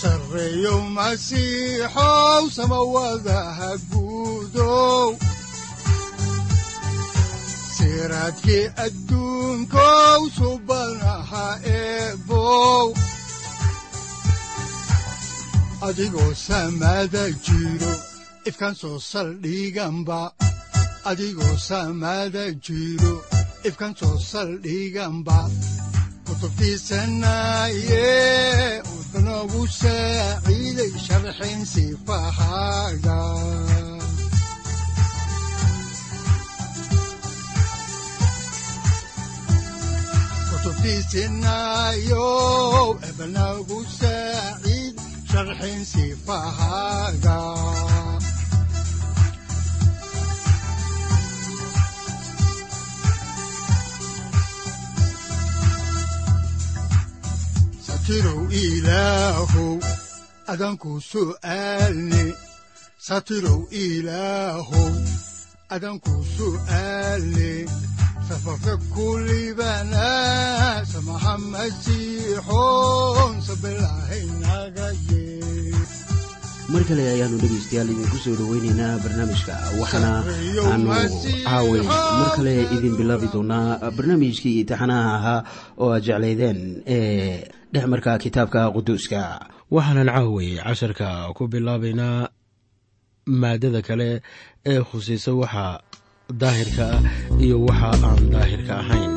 sareyow masiixow samawadaha guudow siraadkii adduunkow soo saldhiganba jiro ifkan soo saldhiganba kutubtiisanaye udanogu saaciiday sharxin sifahaaga kutubtiisinayo ebanagu saaciid sharxin sifahaaga satirow ilaahow adanku su'aalne satirow ilaahow adanku su'aalne safarka kulibana samaha masiixoon sabilahaynaga mar kale ayaanu dhegaystayaal idinku soo dhoweynaynaa barnaamijka waxaana aanu caaway mar kale idin bilaabi doonaa barnaamijkii taxanaha ahaa oo aad jeclaydeen ee dhexmarka kitaabka quduuska. Waxaanan caaway casharka ku bilaabaynaa maadada kale ee khusaysa waxa daahirka ah iyo waxa aan daahirka ahayn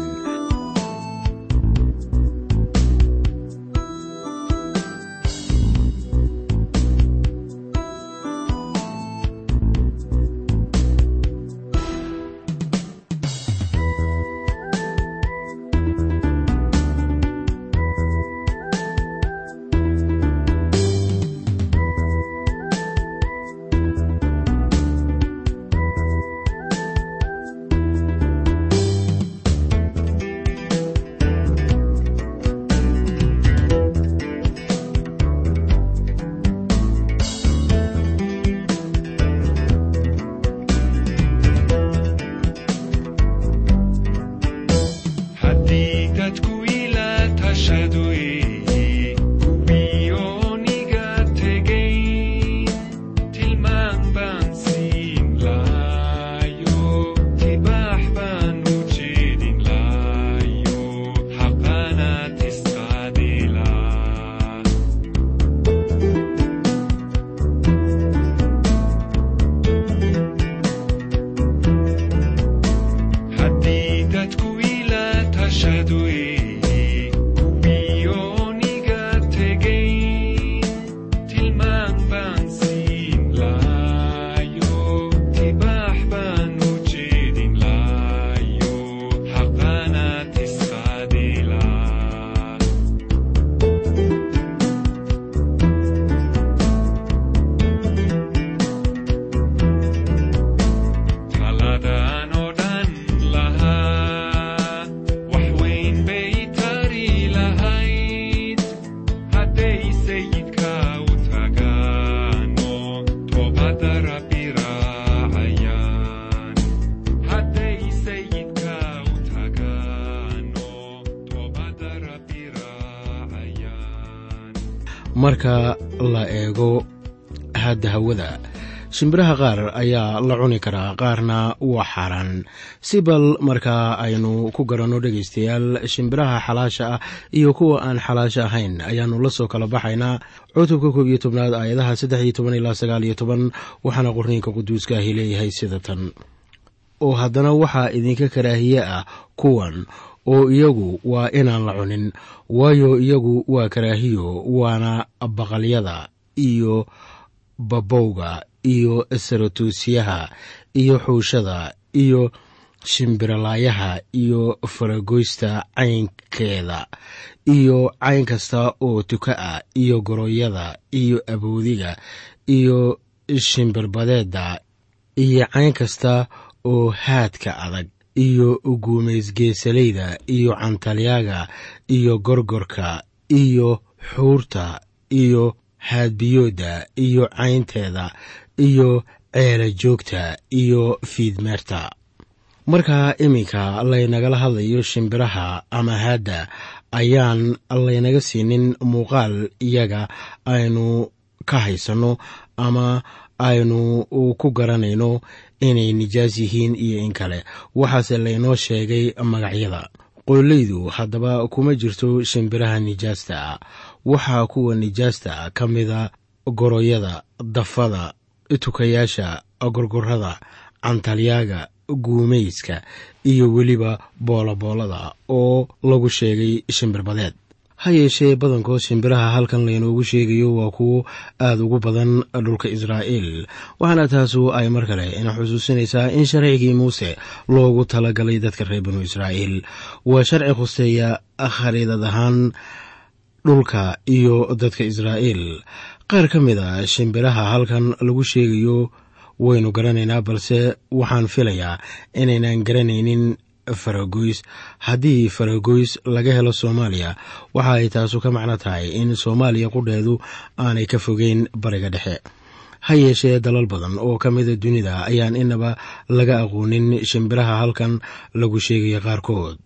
marka la eego hadda hawada shimbiraha qaar ayaa la cuni karaa qaarna waa xaaraan. Si bal markaa aynu ku garanno dhegaystayaal shimbiraha xalaasha ah iyo kuwa aan xalaasha ahayn ayaannu la soo kala baxaynaa cutubka koob iyo tobnaad aayadaha saddex iyo toban ilaa sagaal iyo toban waxaana qorniinka quduuska ahi leeyahay sida tan oo haddana waxaa idinka karaahiye ah kuwan oo iyagu waa inaan la cunin. Waayo iyagu waa karaahiyo waana baqalyada iyo babowga iyo saratuusyaha iyo xuushada iyo shimbiralaayaha iyo faragoysta caynkeeda iyo cayn kasta oo tuka ah iyo goroyada iyo aboodiga iyo shimbirbadeeda iyo cayn kasta oo haadka adag iyo guumaysgeesalayda iyo cantalyaga iyo gorgorka iyo xuurta iyo haadbiyooda iyo caynteeda iyo ceela joogta iyo fiidmeerta. Marka iminka laynagala hadlayo shimbiraha ama haadda ayaan laynaga siinin muuqaal iyaga aynu ka haysanno ama aynu ku garanayno inay nijaas yihiin iyo in kale. Waxaase laynoo sheegay magacyada. Qooleydu haddaba kuma jirto shimbiraha nijaasta ah waxaa kuwa nijaasta ka mida goroyada dafada tukayaasha gorgorada cantalyaaga guumayska iyo weliba booloboolada oo lagu sheegay shimbirbadeed ha yeeshee badankood shimbiraha halkan laynoogu sheegayo waa kuwo aad ugu badan dhulka israa'iil. Waxaana taasu ay mar kale ina xusuusinaysaa in sharcigii muuse loogu talagalay dadka reer banu israa'iil. Waa sharci khuseeya khariidad ahaan dhulka iyo dadka israa'iil. Qaar ka mid a shimbiraha halkan lagu sheegayo waynu garanaynaa balse waxaan filayaa inaynan garanaynin faragoys haddii faragoys laga helo soomaaliya waxa ay taasu ka macno tahay in soomaaliya qudheedu aanay ka fogeyn bariga dhexe. Ha yeeshee dalal badan oo ka mida dunida ayaan inaba laga aqoonin shimbiraha halkan lagu sheegaya qaarkood.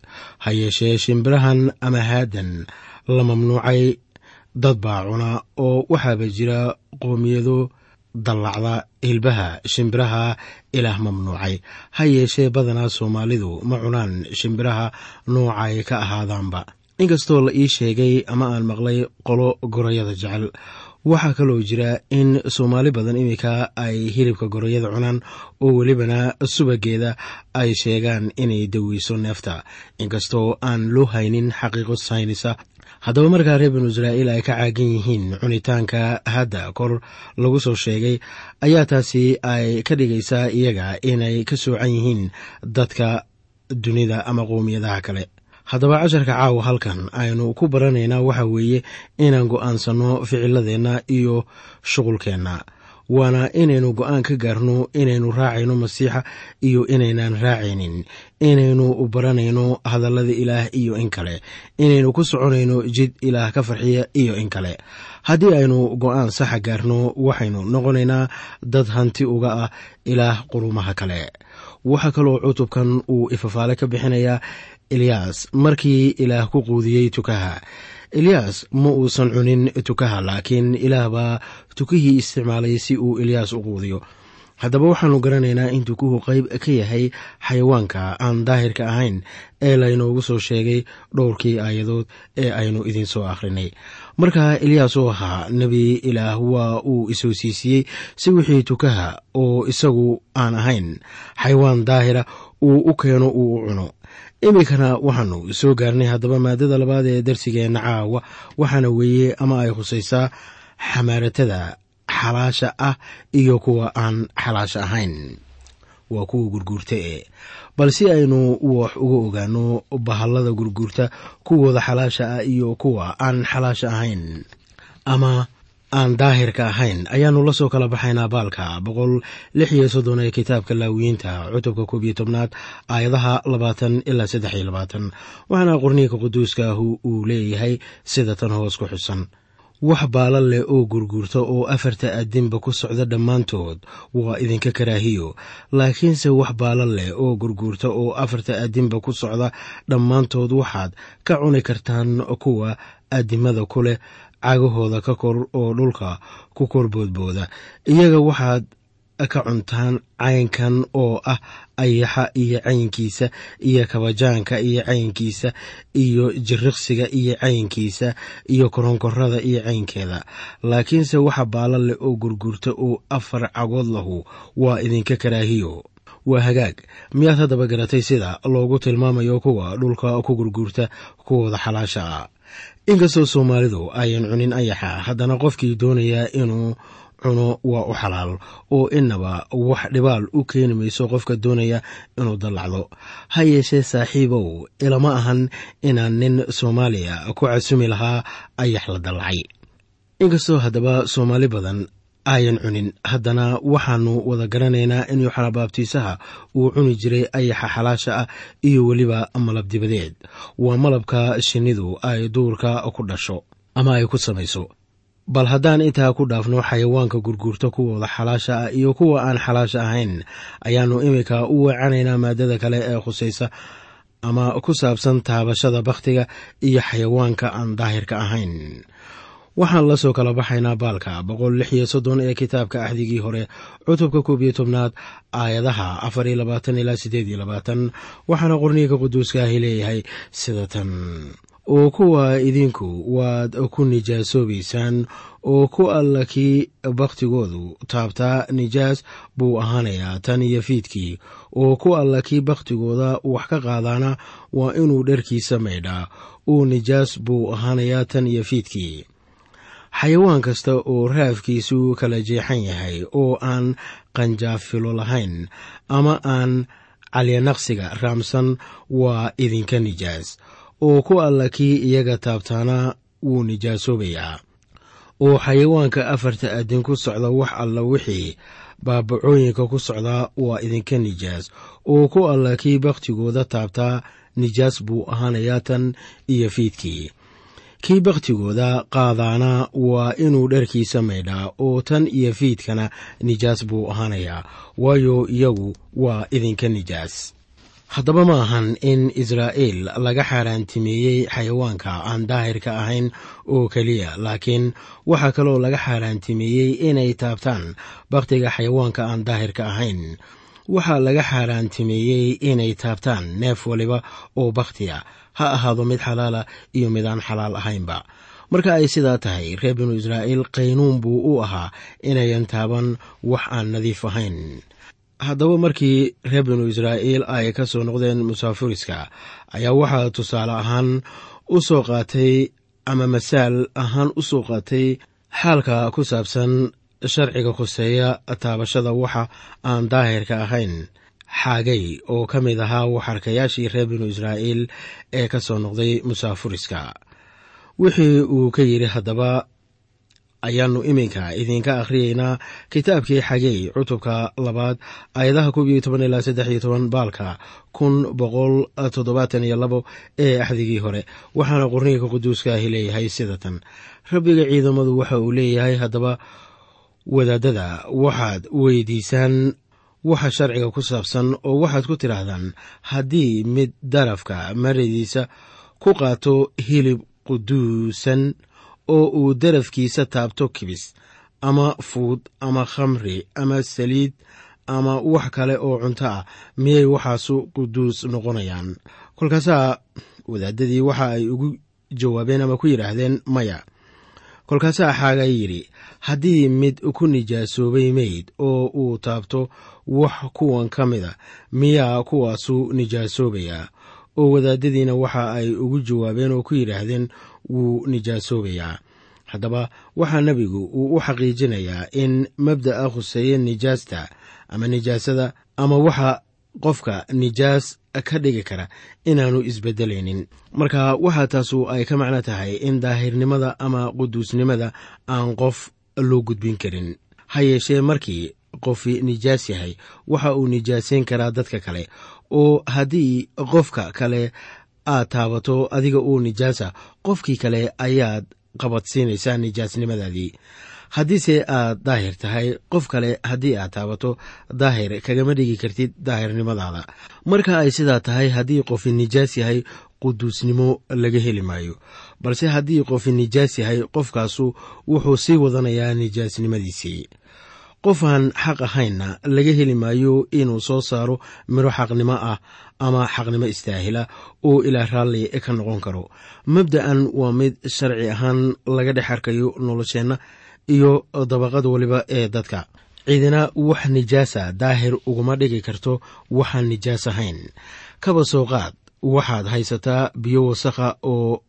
Ha yeeshee shimbirahan ama haadan la mamnuucay dad baa cuna oo waxaaba jira qoomiyado dallacda hilbaha shimbiraha ilaah mamnuucay. Ha yeeshee badanaa soomaalidu ma cunaan shimbiraha noocay ka ahaadaanba. Inkastoo la ii sheegay ama aan maqlay qolo gorayada jecel waxaa kaloo jira in soomaali badan iminka ay hilibka gorayada cunaan oo welibana subageeda ay sheegaan inay daweyso neefta. Inkastoo aan loo haynin xaqiiqo saynisa haddaba markaa reer banu israa'iil ay ka caagan yihiin cunitaanka hadda kor lagu soo sheegay ayaa taasi ay ka dhigaysaa iyaga inay ka soocan yihiin dadka dunida ama qowmiyadaha kale. Haddaba casharka caawa halkan aynu ku baranaynaa waxa weeye inaan go'aansanno ficiladeenna iyo shuqulkeenna waana inaynu go'aan ka gaarno inaynu raacayno masiixa iyo inaynan raacaynin. Inaynu baranayno hadallada ilaah iyo in kale. Inaynu ku soconayno jid ilaah ka farxiya iyo in kale. Haddii aynu go'aan saxa gaarno waxaynu noqonaynaa dad hanti uga ah ilaah qurumaha kale. Waxaa kaloo cutubkan uu ifafaale ka bixinayaa eliyas markii ilaah ku quudiyey tukaha eliyas ma uusan cunin tukaha laakiin ilaah baa tukihii isticmaalay si uu eliyas u quudiyo. Haddaba waxaanu garanaynaa in tukuhu qayb ka yahay xayawaanka aan daahirka ahayn ee laynoogu soo sheegay dhowrkii aayadood ee aynu idin soo akhrinay. Markaa eliyas oo ahaa nebi ilaah waa uu ishoosiisiyey si wixii tukaha oo isagu aan ahayn xayawaan daahira uu u keeno uu u cuno iminkana waxaanu soo gaarnay haddaba maadada labaad ee darsigeenna caawa waxaana weeye ama ay khusaysaa xamaaratada xalaasha ah iyo kuwa aan xalaasha ahayn. Waa kuwa gurguurta e bal si aynu wax uga ogaano bahallada gurguurta kuwooda xalaasha ah iyo kuwa aan xalaasha ahayn. Ama aan daahirka ahayn ayaanu la soo kala baxaynaa baalka boqol lix iyo soddon ee kitaabka laawiyiinta cutubka koob iyo tobnaad aayadaha labaatan ilaa saddex iyo labaatan. Waxaana qorniinka quduuskaahu uu leeyahay sida tan hoos ku xusan. Wax baala leh oo gurguurta oo afarta addinba ku socda dhammaantood waa idinka karaahiyo. Laakiinse wax baala leh oo gurguurta oo afarta addinba ku socda dhammaantood waxaad ka cuni kartaan kuwa addimada ku leh cagahooda ka kor oo dhulka ku kor boodbooda. Iyaga waxaad ka cuntaan caynkan oo ah ayaxa iyo caynkiisa iyo kabajaanka iyo caynkiisa iyo jiriqsiga iyo caynkiisa iyo koronkorada iyo caynkeeda. Laakiinse waxa baala leh oo gurgurta oo afar cagood lahu waa idinka karaahiyo. Waa hagaag. Miyaad haddaba garatay sida loogu tilmaamayo kuwa dhulka ku gurguurta kuwooda xalaasha ah inkastoo soomaalidu ayan cunin ayaxa haddana qofkii doonayaa inuu cuno waa u xalaal oo innaba wax dhibaal u keeni mayso qofka doonaya inuu dallacdo. Ha yeeshee saaxiibow ilama ahan inaan nin soomaaliya ku casumi lahaa ayax la dallacay. Inkastoo haddaba soomaali badan ayan cunin. Haddana waxaannu wada garanaynaa in yuuxana baabtiisaha uu cuni jiray ayaxa xalaasha ah iyo weliba malab dibadeed. Waa malabka shinnidu ay duurka ku dhasho ama ay ku samayso. Bal haddaan intaa ku dhaafno xayawaanka gurguurta kuwooda xalaasha ah iyo kuwa aan xalaasha ahayn ayaannu iminka u weecanaynaa maadada kale ee khusaysa ama ku saabsan taabashada bakhtiga iyo xayawaanka aan daahirka ahayn waxaan la soo kala baxaynaa baalka boqol lix iyo soddon ee kitaabka axdigii hore cutubka koob iyo tobnaad aayadaha afar iyo labaatan ilaa siddeed iyo labaatan waxaana qorniinka quduuska ahi leeyahay sida tan. Oo kuwa idinku waad ku nijaasoobaysaan oo ku alla kii bakhtigoodu taabtaa nijaas buu ahaanayaa tan iyo fiidkii oo ku alla kii bakhtigooda wax ka qaadaana waa inuu dharkiisa maydhaa uu nijaas buu ahaanayaa tan iyo fiidkii xayawaan kasta oo raafkiisu kala jeexan yahay oo aan qanjaafilo lahayn ama aan calyanaqsiga raamsan waa idinka nijaas oo ku alla kii iyaga taabtaana wuu nijaasoobayaa oo xayawaanka afarta addin ku socda wax alla wixii baabacooyinka ku socdaa waa idinka nijaas oo ku alla kii bakhtigooda taabtaa nijaas buu ahaanayaa tan iyo fiidkii kii bakhtigooda qaadaana waa inuu dharkiisa maydhaa oo tan iyo fiidkana nijaas buu ahaanayaa. Waayo iyagu waa idinka nijaas. Haddaba ma ahan in israa'iil laga xaaraantimeeyey xayawaanka aan daahirka ahayn oo keliya laakiin waxaa kaloo laga xaaraantimeeyey inay taabtaan bakhtiga xayawaanka aan daahirka ahayn waxaa laga xaaraantimeeyey inay taabtaan neef waliba oo bakhtiya. Ha ahaado mid xalaala iyo mid aan xalaal ahaynba. Marka ay sidaa tahay reer binu israa'iil qaynuun buu u ahaa inayan taaban wax aan nadiif ahayn. Haddaba markii reer binu israa'iil ay ka soo noqdeen musaafuriska ayaa waxaa tusaale ahaan u soo qaatay ama masaal ahaan u soo qaatay xaalka ku saabsan sharciga khuseeya taabashada waxa aan daahirka ahayn. Xaagay oo ka mid ahaa waxarkayaashii reer binu israa'iil ee ka soo noqday musaafuriska wixii uu ka yidhi haddaba ayaannu iminka idinka akhriyeynaa kitaabkii xagey cutubka labaad aayadaha koob iyo toban ilaa saddex iyo toban baalka kun boqol toddobaatan iyo labo ee axdigii hore. Waxaana qorniinka quduuska ahi leeyahay sida tan. Rabbiga ciidamadu waxa uu leeyahay haddaba wadaadada waxaad weydiisaan waxa sharciga ku saabsan oo waxaad ku tidhaahdaan haddii mid darafka maradiisa ku qaato hilib quduusan oo uu darafkiisa taabto kibis ama fuud ama khamri ama saliid ama wax kale oo cunto ah miyay waxaasu quduus noqonayaan? Kolkaasaa wadaadadii waxa ay ugu jawaabeen ama ku yidhaahdeen maya. Kolkaasaa xaaga yidhi haddii mid ku nijaasoobay meyd oo uu taabto wax kuwan ka mida miyaa kuwaasu nijaasoobayaa oo wadaadadiina waxa ay ugu jawaabeen oo ku yidhaahdeen wuu nijaasoobayaa haddaba waxaa nebigu uu u xaqiijinayaa in mabda'a khuseeye nijaasta ama nijaasada ama waxa qofka nijaas ka dhigi kara inaanu isbedelaynin. Marka waxaa taasu ay ka macno tahay in daahirnimada ama quduusnimada aan qof loo gudbin karin. Ha yeeshee markii qofi nijaas yahay waxa uu nijaasayn karaa dadka kale. Oo haddii qofka kale aad taabato adiga uu nijaasa qofkii kale ayaad qabadsiinaysaa nijaasnimadaadii. Haddiise aad daahir tahay qof kale haddii aad taabato daahir kagama dhigi kartid daahirnimadaada. Marka ay sidaa tahay haddii qofi nijaas yahay quduusnimo laga heli maayo balse haddii qofi nijaas yahay qofkaasu wuxuu sii wadanayaa nijaasnimadiisii. Qof aan xaq ahaynna laga heli maayo inuu soo saaro midho xaqnimo ah ama xaqnimo istaahila oo ilaa raalli ka noqon karo. Mabda'an waa mid sharci ahaan laga dhex arkayo nolosheenna iyo dabaqad waliba ee dadka. Ciidina wax nijaasa daahir uguma dhigi karto waxaan nijaas ahayn. Kaba soo qaad waxaad haysataa biyo wasakha oo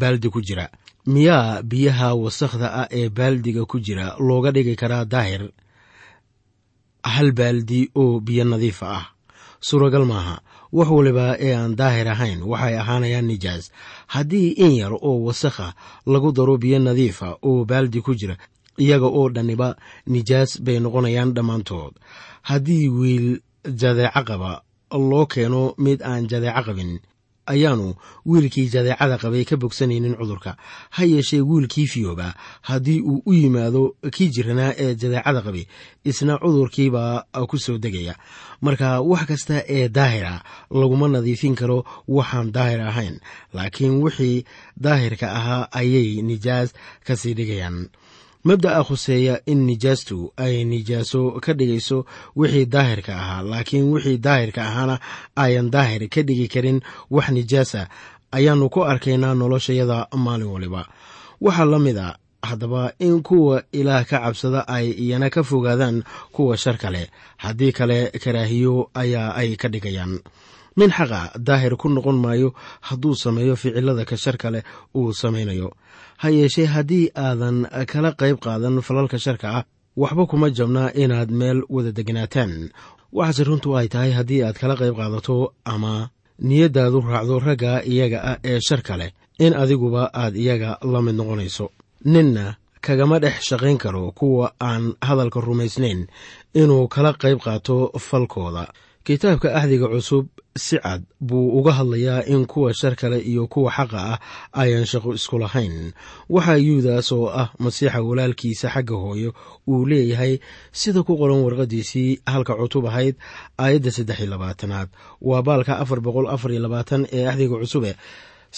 baaldi ku jira. Miyaa biyaha wasakhda ah ee baaldiga ku jira looga dhigi karaa daahir. Hal baaldi oo biyo nadiifa ah. Suuragal maaha. Wax waliba ee aan daahir ahayn waxay ahaanayaan nijaas. Haddii in yar oo wasakha lagu daro biyo nadiifa oo baaldi ku jira iyaga oo dhanniba nijaas bay noqonayaan dhammaantood. Haddii wiil jadeeco qaba loo keeno mid aan jadeeco qabin ayaanu wiilkii jadeecada qabay ka bogsanaynin cudurka. Ha yeeshee wiilkii fiyooba haddii uu u yimaado kii jiranaa ee jadeecada qabay isna cudurkiibaa ku soo degaya. Marka wax kasta ee daahira laguma nadiifin karo waxaan daahir ahayn laakiin wixii daahirka ahaa ayay nijaas ka sii dhigayaan mabda'a khuseeya in nijaastu ay nijaaso ka dhigayso wixii daahirka ahaa laakiin wixii daahirka ahaana ayan daahir ka dhigi karin wax nijaasa ayaannu ku arkaynaa noloshayada maalin waliba. Waxaa la mid a haddaba in kuwa ilaah ka cabsada ay iyana ka fogaadaan kuwa shar kale haddii kale karaahiyo ayaa ay ka dhigayaan min xaqa daahir ku noqon maayo hadduu sameeyo ficilada ka shar kale uu samaynayo ha yeeshee haddii aadan kala qayb qaadan falalka sharka ah waxba kuma jabnaa inaad meel wada degnaataan waxaase runtu ay tahay haddii aad kala qayb qaadato ama niyaddaadu raacdo ragga iyaga ah ee sharka leh in adiguba aad iyaga la mid noqonayso. Ninna kagama dhex shaqayn karo kuwa aan hadalka rumaysnayn inuu kala qayb qaato falkooda kitaabka axdiga cusub si cad buu uga hadlayaa in kuwa shar kale iyo kuwa xaqa ah ayaan shaqo isku lahayn. Waxaa yuudas oo ah masiixa walaalkiisa xagga hooyo uu leeyahay sida ku qoran warqadiisii halka cutub ahayd aayadda saddex iyo labaatanaad. Waa baalka afar boqol afar iyo labaatan ee axdiga cusube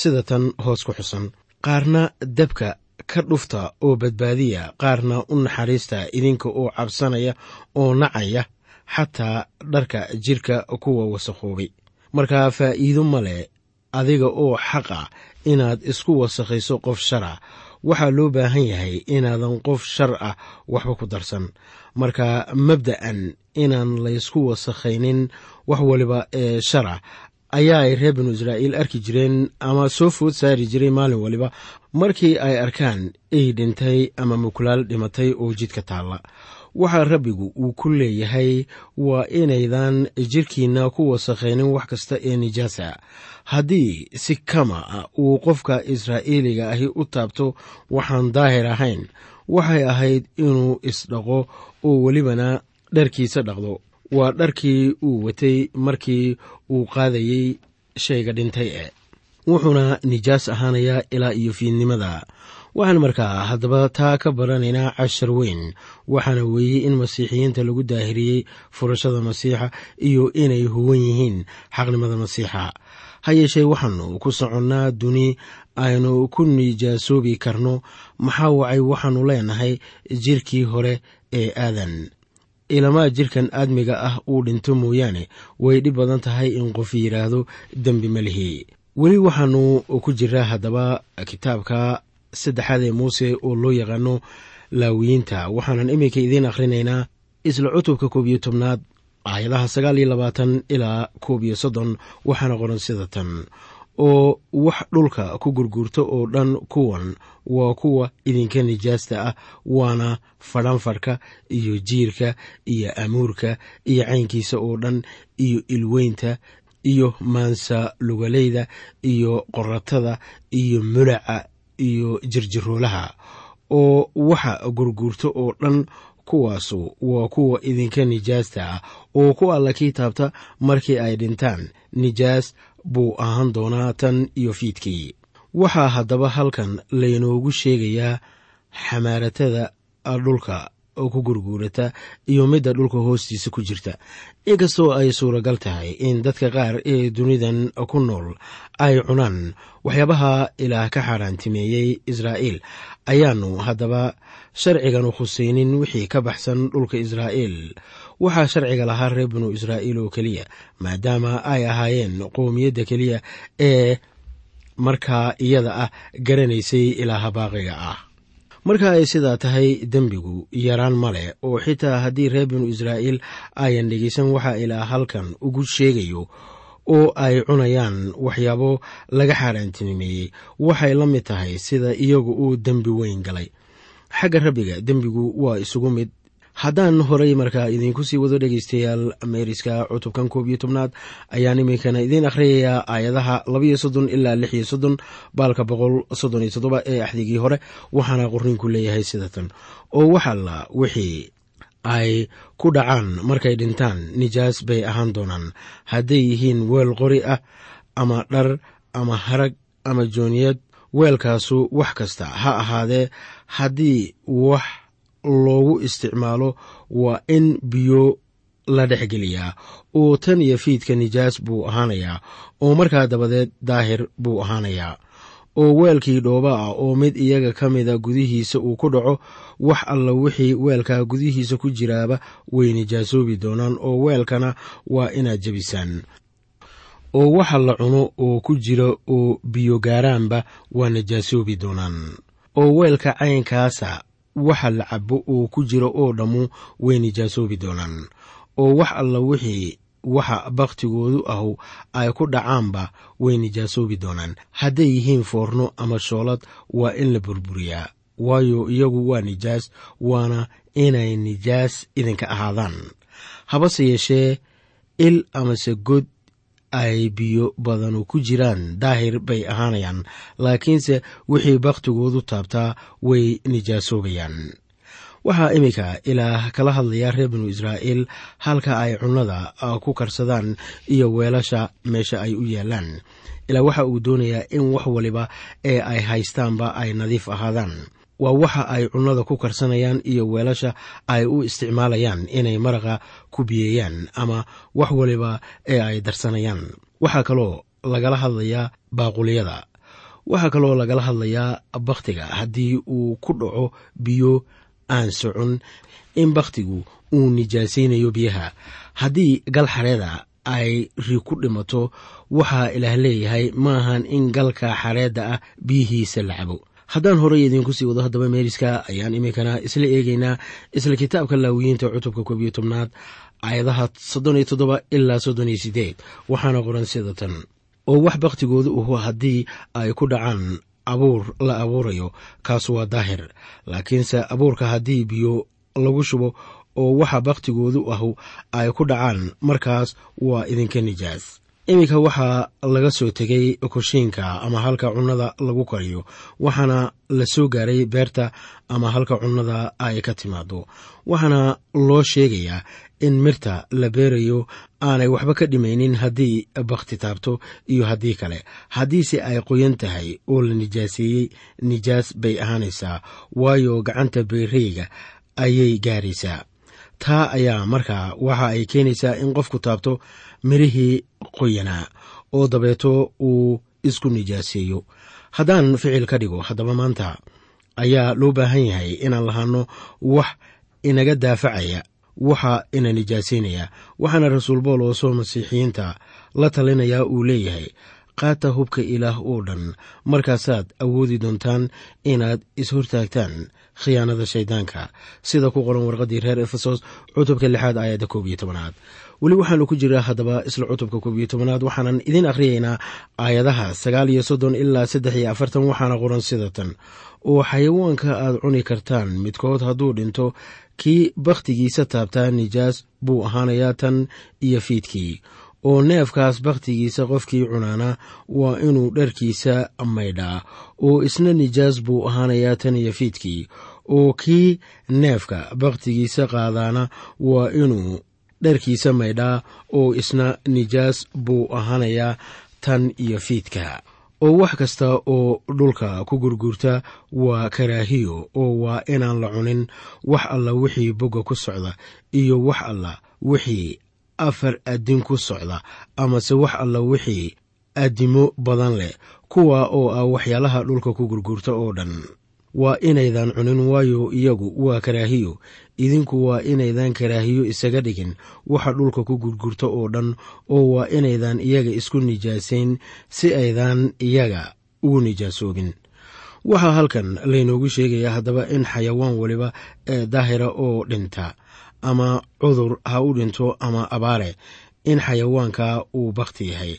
sida tan hoos ku xusan. Qaarna dabka ka dhufta oo badbaadiya qaarna u naxariista idinka oo cabsanaya oo nacaya xataa dharka jirka kuwa wasakhoobay. Markaa faa'iido ma leh adiga oo xaqa inaad isku wasakhayso qof shara waxaa loo baahan yahay inaadan qof shar ah waxba ku darsan. Marka mabda'an inaan laysku wasakhaynin wax waliba ee shara ayaa ay reer binu israa'iil arki jireen ama soo food saari jiray maalin waliba. Markii ay arkaan ey dhintay ama mukulaal dhimatay oo jidka taalla waxaa rabbigu uu ku leeyahay waa inaydan jirkiinna ku wasakhaynin wax kasta ee nijaasa. Haddii si kama ah uu qofka israa'iiliga ahi u taabto waxaan daahir ahayn waxay ahayd inuu isdhaqo oo welibana dharkiisa dhaqdo. Waa dharkii uu watay markii uu qaadayey shayga dhintay e wuxuuna nijaas ahaanayaa ilaa iyo fiidnimada waxaan markaa haddaba taa ka baranaynaa cashar weyn waxaana weeye in masiixiyiinta lagu daahiriyey furashada masiixa iyo inay huwan yihiin xaqnimada masiixa. Ha yeeshee waxaanu ku soconnaa duni aynu ku nijaasoobi karno maxaa wacay waxaannu leenahay jirkii hore ee aadan? Ilamaa jirkan aadmiga ah uu dhinto mooyaane way dhib badan tahay in qof yidhaahdo dembi ma lihi. Weli waxaanu ku jiraa haddaba kitaabka saddexaad ee muuse oo loo yaqaano laawiyiinta. Waxaanan iminka idiin akhrinaynaa isla cutubka koob iyo tobnaad aayadaha sagaal iyo labaatan ilaa koob iyo soddon waxaana qoran sida tan. Oo wax dhulka ku gurguurta oo dhan kuwan waa kuwa idinka nijaasta ah waana fadhanfadhka iyo jiirka iyo amuurka iyo caynkiisa oo dhan iyo ilweynta iyo maansa lugaleyda iyo qoratada iyo mulaca iyo jirjiroolaha oo waxa gurguurta oo dhan kuwaasu waa kuwa idinka nijaasta ah oo ku alla kii taabta markii ay dhintaan. Nijaas buu ahaan doonaa tan iyo fiidkii. Waxaa haddaba halkan laynoogu sheegayaa xamaaratada dhulka ku gurguurata iyo midda dhulka hoostiisa ku jirta. Inkastoo ay suuragal tahay in dadka qaar ee dunidan ku nool ay cunaan waxyaabaha ilaah ka xaaraantimeeyey israa'iil ayaanu haddaba sharciganu khusaynin wixii ka baxsan dhulka israa'iil. Waxaa sharciga lahaa reer binu israa'iil oo keliya maadaama ay ahaayeen qowmiyadda keliya ee markaa iyada ah garanaysay ilaaha baaqiga ah marka ay sidaa tahay dembigu yaraan ma leh oo xitaa haddii reer binu israa'iil ayan dhegeysan waxa ilaa halkan ugu sheegayo oo ay cunayaan waxyaabo laga xaaraantinimeeyey. Waxay la mid tahay sida iyagu uu dembi weyn galay. Xagga rabbiga dembigu waa isugu mid haddaan horay markaa idiinku sii wado dhegaystayaal meeriska cutubkan koob iyo tobnaad ayaan iminkana idiin akhriyayaa aayadaha labaiyo soddon ilaa lix iyo soddon baalka boqol soddon iyo toddoba ee axdigii hore waxaana qorniinku leeyahay sida tan oo waxalla wixii ay ku dhacaan markay dhintaan nijaas bay ahaan doonaan. Hadday yihiin weel qori ah ama dhar ama harag ama jooniyad weelkaasu wax kasta ha ahaadee haddii wax loogu isticmaalo waa in biyo la dhexgeliyaa oo tan iyo fiidka nijaas buu ahaanayaa oo markaa dabadeed daahir buu ahaanayaa. Oo weelkii dhooba ah oo mid iyaga ka mida gudihiisa uu ku dhaco wax alla wixii weelkaa gudihiisa ku jiraaba way nijaasoobi doonaan oo weelkana waa inaad jebisaan. Oo waxa la cuno oo ku jira oo biyo gaaraanba waa nijaasoobi doonaan. Oo weelka caynkaasa waxa la cabo oo ku jira oo dhammu way nijaasoobi doonaan. Oo wax alla wixii waxa bakhtigoodu ahu ay ku dhacaanba way nijaasoobi doonaan. Hadday yihiin foorno ama shoolad waa in la burburiyaa. Waayo iyagu waa nijaas waana inay nijaas idinka ahaadaan. Habase yeeshee il amase god ay biyo badanu ku jiraan. Daahir bay ahaanayaan laakiinse wixii bakhtigoodu taabtaa way nijaasoobayaan. Waxaa iminka ilaah kala hadlayaa reer binu israa'iil halka ay cunnada ku karsadaan iyo weelasha meesha ay u yaallaan. Ilaa waxa uu doonayaa in wax waliba ee ay haystaanba ay nadiif ahaadaan waa waxa ay cunnada ku karsanayaan iyo weelasha ay u isticmaalayaan inay maraqa ku biyeeyaan ama wax waliba ee ay darsanayaan. Waxaa kaloo lagala hadlayaa baaquliyada waxaa kaloo lagala hadlayaa bakhtiga haddii uu ku dhaco biyo aan socon in bakhtigu uu nijaasaynayo biyaha. Haddii gal xareeda ay ri ku dhimato waxaa ilaah leeyahay maahan in galka xareedda ah biyihiisa la cabo haddaan horey idiinku sii wado haddaba meeriska ayaan iminkana isla eegaynaa isla kitaabka laawiyiinta cutubka koob iyo tobnaad aayadaha soddon iyo toddoba ilaa soddon iyo siddeed. Waxaana qoran sida tan. Oo wax bakhtigooda uhu haddii ay ku dhacaan abuur la abuurayo kaasu waa daahir. Laakiinse abuurka haddii biyo lagu shubo oo waxa bakhtigoodu ahu ay ku dhacaan markaas waa idinka nijaas iminka waxaa laga soo tegay kushiinka ama halka cunnada lagu kariyo waxaana la soo gaaray beerta ama halka cunnada ay ka timaado waxaana loo sheegayaa in mirta la beerayo aanay waxba ka dhimaynin haddii bakhti taabto iyo haddii kale. Haddiise ay qoyan tahay oo la nijaaseeyey nijaas bay ahaanaysaa waayo gacanta beereyga ayay gaaraysaa. Taa ayaa markaa waxa ay keenaysaa in qofku taabto mirihii qoyanaa oo dabeeto uu isku nijaaseeyo. Haddaan ficil ka dhigo haddaba maanta ayaa loo baahan yahay inaan lahaano wax inaga daafacaya waxa ina nijaasaynaya waxaana rasuul boolos oo masiixiyiinta la talinayaa uu leeyahay qaata hubka ilaah oo dhan. Markaasaad awoodi doontaan inaad is-hortaagtaan khiyaanada shayddaanka sida ku qoran warqaddii reer efesos cutubka lixaad aayadda koob iyo tobanaad. Weli waxaanu ku jiraa haddaba isla cutubka koob iyo tobanaad waxaanan idiin akhriyaynaa aayadaha sagaal iyo soddon ilaa saddex iyo afartan waxaana qoran sida tan. Oo xayawaanka aad cuni kartaan midkood hadduu dhinto kii bakhtigiisa taabtaa nijaas buu ahaanayaa tan iyo fiidkii oo neefkaas bakhtigiisa qofkii cunaana waa inuu dharkiisa maydhaa oo isna nijaas buu ahaanayaa tan iyo fiidkii oo kii neefka bakhtigiisa qaadaana waa inuu dharkiisa maydhaa oo isna nijaas buu ahaanayaa tan iyo fiidka. Oo wax kasta oo dhulka ku gurgurta waa karaahiyo oo waa inaan la cunin wax alla wixii bogga ku socda iyo wax alla wixii afar addin ku socda amase wax alla wixii addimo badan leh kuwa oo ah waxyaalaha dhulka ku gurgurta oo dhan. Waa inaydan cunin waayo iyagu waa karaahiyo. Idinku waa inaydan karaahiyo isaga dhigin waxa dhulka ku gurgurta oo dhan oo waa inaydan iyaga isku nijaasayn si aydan iyaga ugu nijaasoobin waxaa halkan laynoogu sheegayaa haddaba in xayawaan weliba ee daahira oo dhinta ama cudur ha u dhinto ama abaare in xayawaanka uu bakhti yahay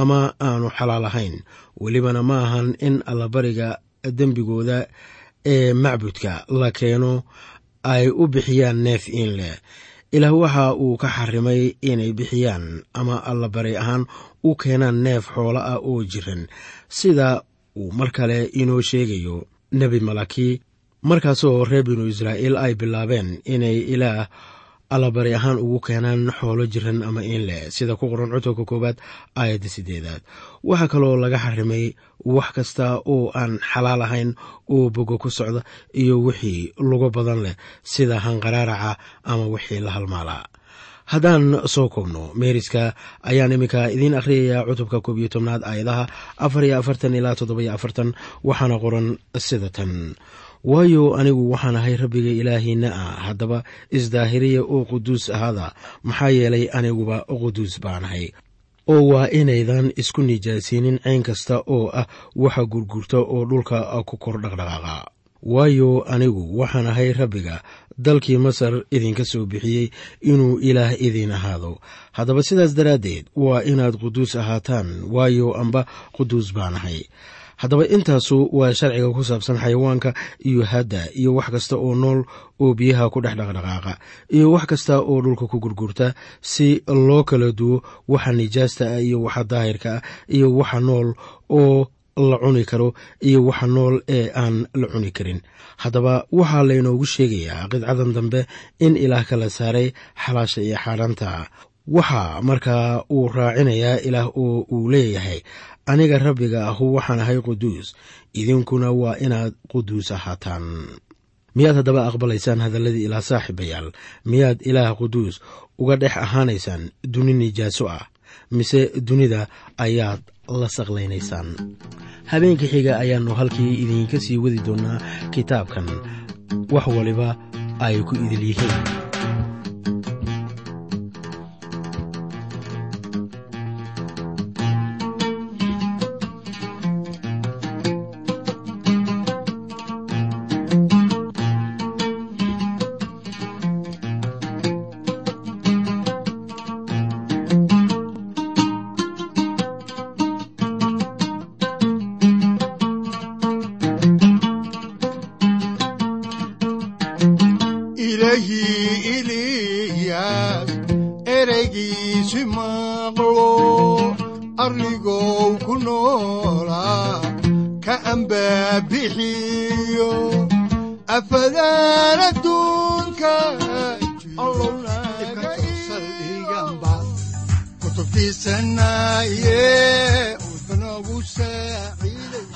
ama aanu xalaal ahayn. Welibana ma ahan in allabariga dembigooda ee macbudka la keeno ay u bixiyaan neef in leh. Ilaah waxa uu ka xarimay inay bixiyaan ama allabari ahaan u keenaan neef xoolo ah oo jiran. Sida uu mar kale inoo sheegayo nebi malaki markaasoo reer binu israa'iil ay bilaabeen inay ilaah allabari ahaan ugu keenaan xoolo jiran ama in leh sida ku qoran cutubka koowaad aayadda sideedaad waxaa kaloo laga xarimay wax kasta oo aan xalaal ahayn oo bogo ku socda iyo wixii lugo badan leh sida hanqaraaraca ama wixii la halmaalaa haddaan soo koobno meeriska ayaan iminka idiin akhriyayaa cutubka koob iyo tobnaad aayadaha afar iyo afartan ilaa toddobiyo afartan waxaana qoran sida tan waayo anigu waxaan ahay rabbiga ilaahiinna ah haddaba isdaahiriya oo quduus ahaada maxaa yeelay aniguba quduus baanahay oo waa inaydan isku nijaasinin cayn kasta oo ah waxa gurgurta oo dhulka ku kor dhaqdhaqaaqa. Waayo anigu waxaan ahay rabbiga dalkii masar idinka soo bixiyey inuu ilaah idiin ahaado. Haddaba sidaas daraaddeed waa inaad quduus ahaataan waayo amba quduus baanahay haddaba intaasu waa sharciga ku saabsan xayawaanka iyo hadda iyo wax kasta oo nool oo biyaha ku dhex dhaqdhaqaaqa iyo wax kasta oo dhulka ku gurgurta si loo kala duwo waxa nijaasta ah iyo waxa daahirka ah iyo waxa nool oo la cuni karo iyo waxa nool ee aan la cuni karin. Haddaba waxaa laynoogu sheegayaa qidcadan dambe in ilaah kala saaray xalaasha iyo xaadhanta waxaa markaa uu raacinayaa ilaah oo uu leeyahay aniga rabbiga ahu waxaan ahay quduus idinkuna waa inaad quduus ahaataan. Miyaad haddaba aqbalaysaan hadalladii ilaah saaxiibayaal? Miyaad ilaah quduus uga dhex ahaanaysaan duni nijaaso ah? Mise dunida ayaad la saqlaynaysaan habeenka xiga ayaannu halkii idinka sii wadi doonaa kitaabkan. Wax waliba ay ku idil yihiin